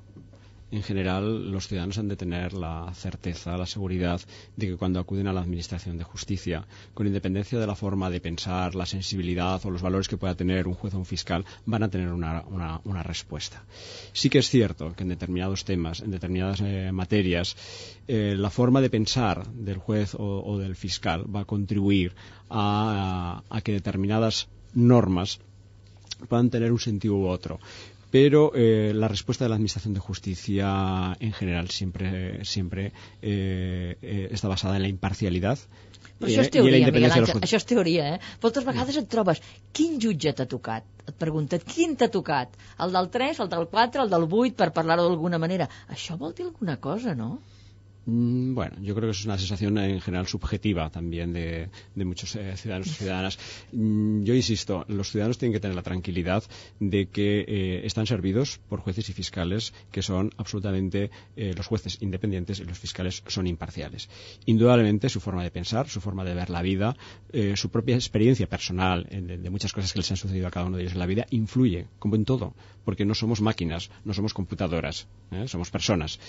En general, los ciudadanos han de tener la certeza, la seguridad de que cuando acuden a la Administración de Justicia, con independencia de la forma de pensar, la sensibilidad o los valores que pueda tener un juez o un fiscal, van a tener una, respuesta. Sí que es cierto que en determinados temas, en determinadas eh, materias, eh, la forma de pensar del juez o, del fiscal va a contribuir a que determinadas normas puedan tener un sentido u otro pero eh, la respuesta de la Administración de Justicia en general siempre, siempre eh, eh, està basada en la imparcialidad però això és teoria, Miguel Àngel, això és teoria, eh? Moltes vegades et trobes, quin jutge t'ha tocat? Et pregunten, quin t'ha tocat? El del 3, el del 4, el del 8, per parlar-ho d'alguna manera. Això vol dir alguna cosa, no? Mm, bueno, yo creo que es una sensación en general subjetiva también de, muchos eh, ciudadanos y ciudadanas. Mm, yo insisto, los ciudadanos tienen que tener la tranquilidad de que eh, están servidos por jueces y fiscales que son absolutamente eh, los jueces independientes y los fiscales son imparciales. Indudablemente su forma de pensar, su forma de ver la vida, su propia experiencia personal de, de muchas cosas que les han sucedido a cada uno de ellos en la vida influye, como en todo, porque no somos máquinas, no somos computadoras, somos personas.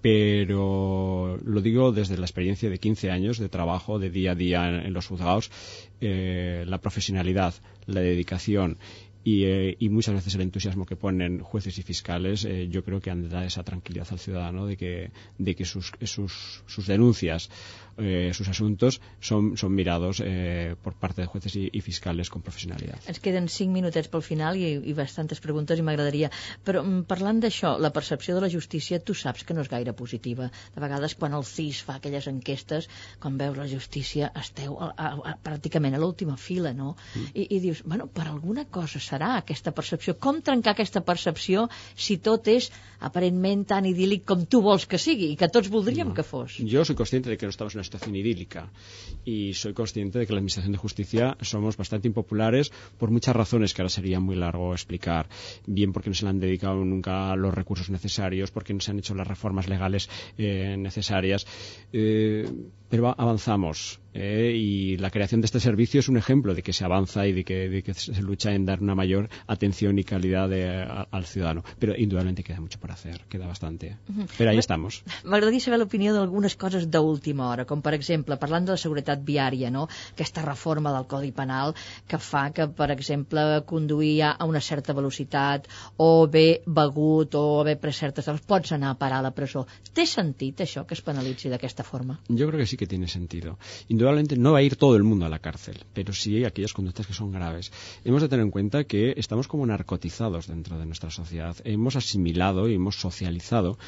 Pero lo digo desde la experiencia de 15 años de trabajo de día a día en, los juzgados, eh, la profesionalidad, la dedicación y, eh, y, muchas veces el entusiasmo que ponen jueces y fiscales, eh, yo creo que han de dar esa tranquilidad al ciudadano de que, de que sus, sus denuncias eh, sus asuntos son, son mirados eh, por parte de jueces y, y fiscales con professionalitat. Ens queden cinc minutets pel final i, i bastantes preguntes i m'agradaria. Però mm, parlant d'això, la percepció de la justícia, tu saps que no és gaire positiva. De vegades, quan el CIS fa aquelles enquestes, quan veus la justícia, esteu a, a, a, pràcticament a l'última fila, no? Mm. I, I dius, bueno, per alguna cosa serà aquesta percepció. Com trencar aquesta percepció si tot és aparentment tan idíl·lic com tu vols que sigui i que tots voldríem no. que fos? Jo soy consciente de que no estamos en una situación idílica y soy consciente de que la Administración de Justicia somos bastante impopulares por muchas razones que ahora sería muy largo explicar. Bien porque no se le han dedicado nunca los recursos necesarios, porque no se han hecho las reformas legales eh, necesarias. Eh, pero avanzamos eh, y la creación de este servicio es un ejemplo de que se avanza y de que, de que se lucha en dar una mayor atención y calidad de, a, al ciudadano. Pero indudablemente queda mucho por hacer, queda bastante. Uh -huh. Pero ahí estamos. M'agradaria saber l'opinió d'algunes coses d'última hora, com per exemple, parlant de la seguretat viària, no? aquesta reforma del Codi Penal que fa que, per exemple, conduir a una certa velocitat o bé begut o haver pres certes coses, pots anar a parar a la presó. Té sentit això que es penalitzi d'aquesta forma? Jo crec que sí que tiene sentido. Indudablemente no va a ir todo el mundo a la cárcel, pero sí aquellas conductas que son graves. Hemos de tener en cuenta que estamos como narcotizados dentro de nuestra sociedad. Hemos asimilado y hemos socializado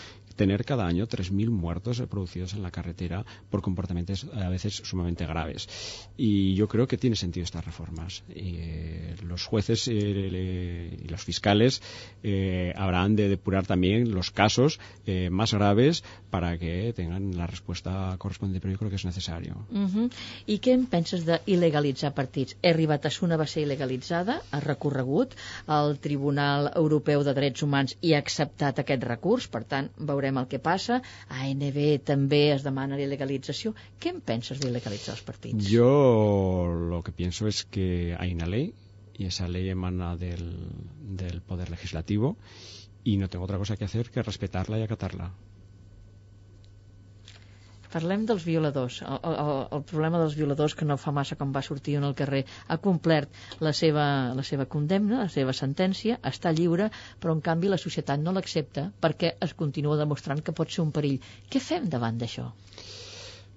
tener cada año 3.000 muertos producidos en la carretera por comportamientos a veces sumamente graves. Y yo creo que tiene sentido estas reformas. Eh, los jueces eh, y los fiscales eh, habrán de depurar también los casos eh, más graves para que tengan la respuesta correspondiente, pero yo creo que es necesario. Uh -huh. I què en penses d'il·legalitzar partits? He Batasuna va ser il·legalitzada, ha recorregut al Tribunal Europeu de Drets Humans i ha acceptat aquest recurs, per tant, veurem el que passa. A ANB també es demana la il·legalització. Què en penses d'il·legalitzar els partits? Yo lo que pienso es que hay una ley y esa ley emana del, del Poder Legislativo y no tengo otra cosa que hacer que respetarla y acatarla. Parlem dels violadors. El, el, el problema dels violadors, que no fa massa com va sortir en el carrer, ha complert la seva, la seva condemna, la seva sentència, està lliure, però en canvi la societat no l'accepta perquè es continua demostrant que pot ser un perill. Què fem davant d'això?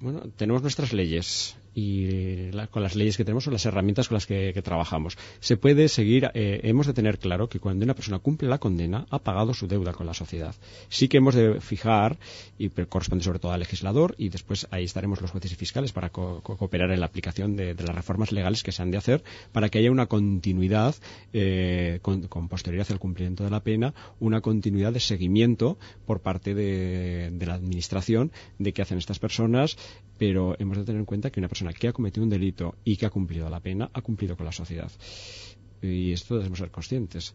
Bueno, tenemos nuestras leyes y la, con las leyes que tenemos son las herramientas con las que, trabajamos. Se puede seguir, eh, hemos de tener claro que cuando una persona cumple la condena ha pagado su deuda con la sociedad. Sí que hemos de fijar, y corresponde sobre todo al legislador, y después ahí estaremos los jueces y fiscales para co co cooperar en la aplicación de, de, las reformas legales que se han de hacer para que haya una continuidad eh, con, con, posterioridad al cumplimiento de la pena, una continuidad de seguimiento por parte de, de la administración de qué hacen estas personas, pero hemos de tener en cuenta que una persona que ha cometido un delito y que ha cumplido la pena ha cumplido con la sociedad. I esto debemos ser conscientes.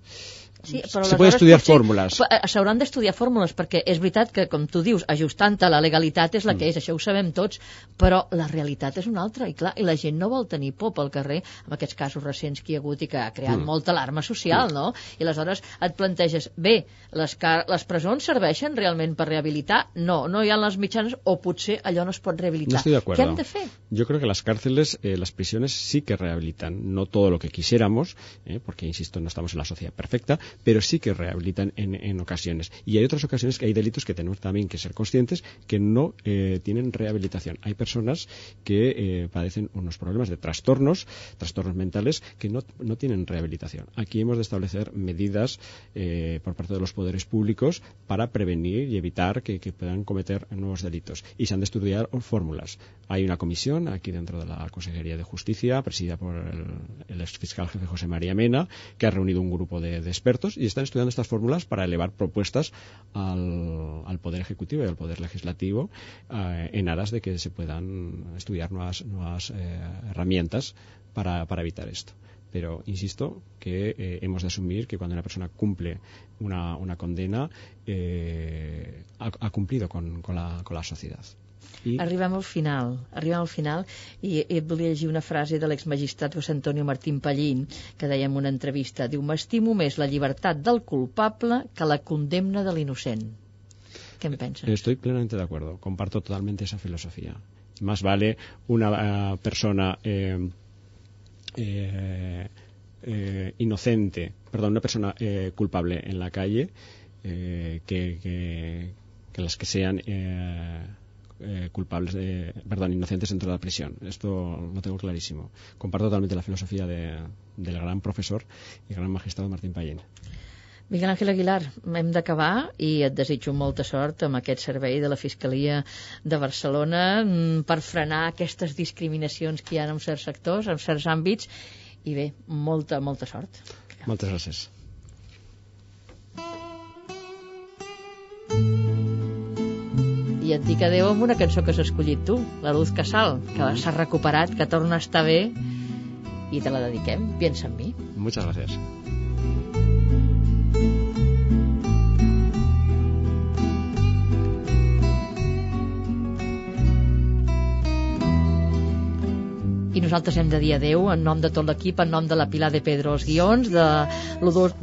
Sí, però Se poden estudiar fórmules. eh, S'hauran d'estudiar fórmules, perquè és veritat que, com tu dius, ajustant a la legalitat és la que és, això ho sabem tots, però la realitat és una altra, i clar, i la gent no vol tenir por pel carrer, amb aquests casos recents que hi ha hagut i que ha creat Mm. molta alarma social, no? I aleshores et planteges, bé, les, les presons serveixen realment per rehabilitar? No, no hi ha les mitjanes, o potser allò no es pot No rehabilitar. estoy de acuerdo. Què hem de fer? Yo creo que las cárceles, eh, las prisiones sí que rehabilitan, no todo lo que quisiéramos, eh, porque insisto, no estamos en la sociedad perfecta, pero sí que rehabilitan en, ocasiones. Y hay otras ocasiones que hay delitos que tenemos también que ser conscientes que no eh, tienen rehabilitación. Hay personas que eh, padecen unos problemas de trastornos, trastornos mentales, que no, no tienen rehabilitación. Aquí hemos de establecer medidas por parte de los poderes públicos para prevenir y evitar que, que puedan cometer nuevos delitos. Y se han de estudiar fórmulas. Hay una comisión aquí dentro de la Consejería de Justicia, presidida por el, el exfiscal jefe José María Mena, que ha reunido un grupo de, expertos y están estudiando estas fórmulas para elevar propuestas al, al Poder Ejecutivo y al Poder Legislativo eh, en aras de que se puedan estudiar nuevas, nuevas eh, herramientas para, para evitar esto pero insisto que eh, hemos de asumir que cuando una persona cumple una, una condena ha, cumplido con, con la sociedad. I... Arribem al final, arribem al final i, i et volia llegir una frase de l'exmagistrat José Antonio Martín Pallín que deia en una entrevista, diu m'estimo més la llibertat del culpable que la condemna de l'innocent. ¿Qué me pensa? Estoy plenamente de acuerdo, comparto totalmente esa filosofía. Más vale una uh, persona eh, eh, eh, inocente, perdón, una persona eh, culpable en la calle eh, que, que, que, las que sean eh, culpables de, perdón, inocentes dentro de la prisión. Esto lo tengo clarísimo. Comparto totalmente la filosofía de, del gran profesor y gran magistrado Martín Pallín. Miguel Ángel Aguilar, hem d'acabar i et desitjo molta sort amb aquest servei de la Fiscalia de Barcelona mm, per frenar aquestes discriminacions que hi ha en certs sectors, en certs àmbits, i bé, molta, molta sort. Moltes gràcies. I et dic adeu amb una cançó que has escollit tu, la Luz Casal, que s'ha recuperat, que torna a estar bé, i te la dediquem. Piensa en mi. Muchas gracias. I nosaltres hem de dir adeu en nom de tot l'equip, en nom de la Pilar de Pedro als guions, de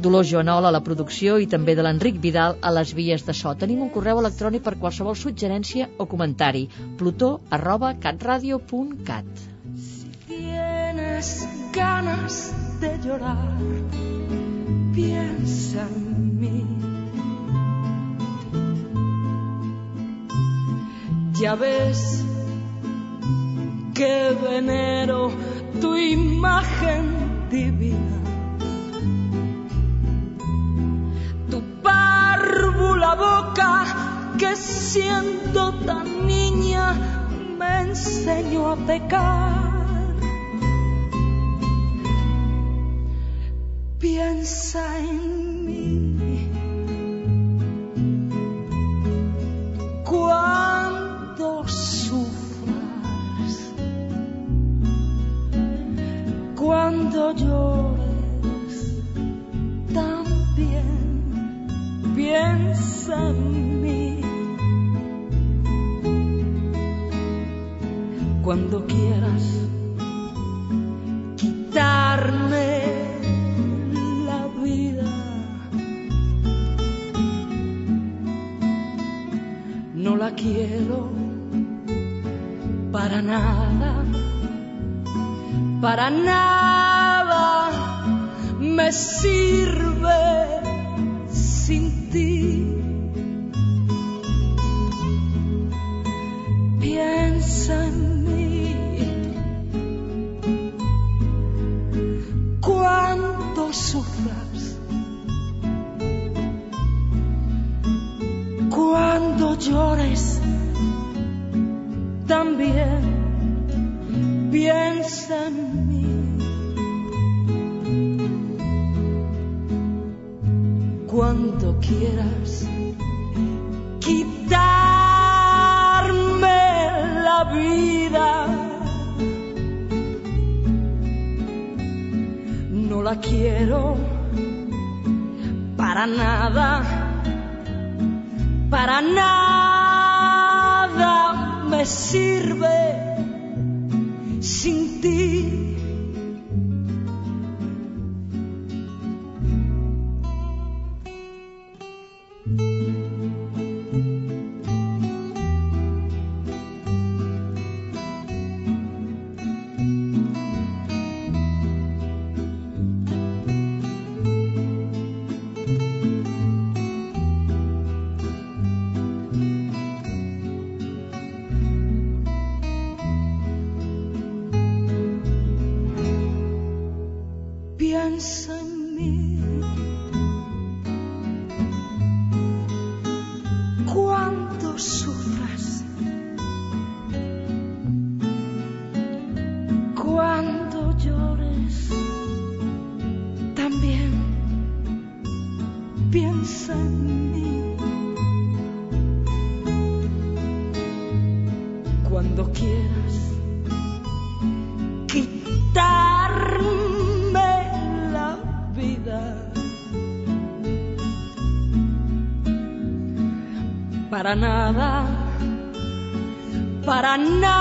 Dolors Joanola a la producció i també de l'Enric Vidal a les vies de so. Tenim un correu electrònic per qualsevol suggerència o comentari. plutó arroba catradio.cat Si tienes ganas de llorar, piensa en mí. Ya ves que venero tu imagen divina. Tu párvula boca que siendo tan niña me enseñó a pecar. Piensa en llores, también piensa en mí. Cuando quieras quitarme la vida, no la quiero para nada, para nada me sirve quiero para nada, para nada me sirve sin para nada, para nada.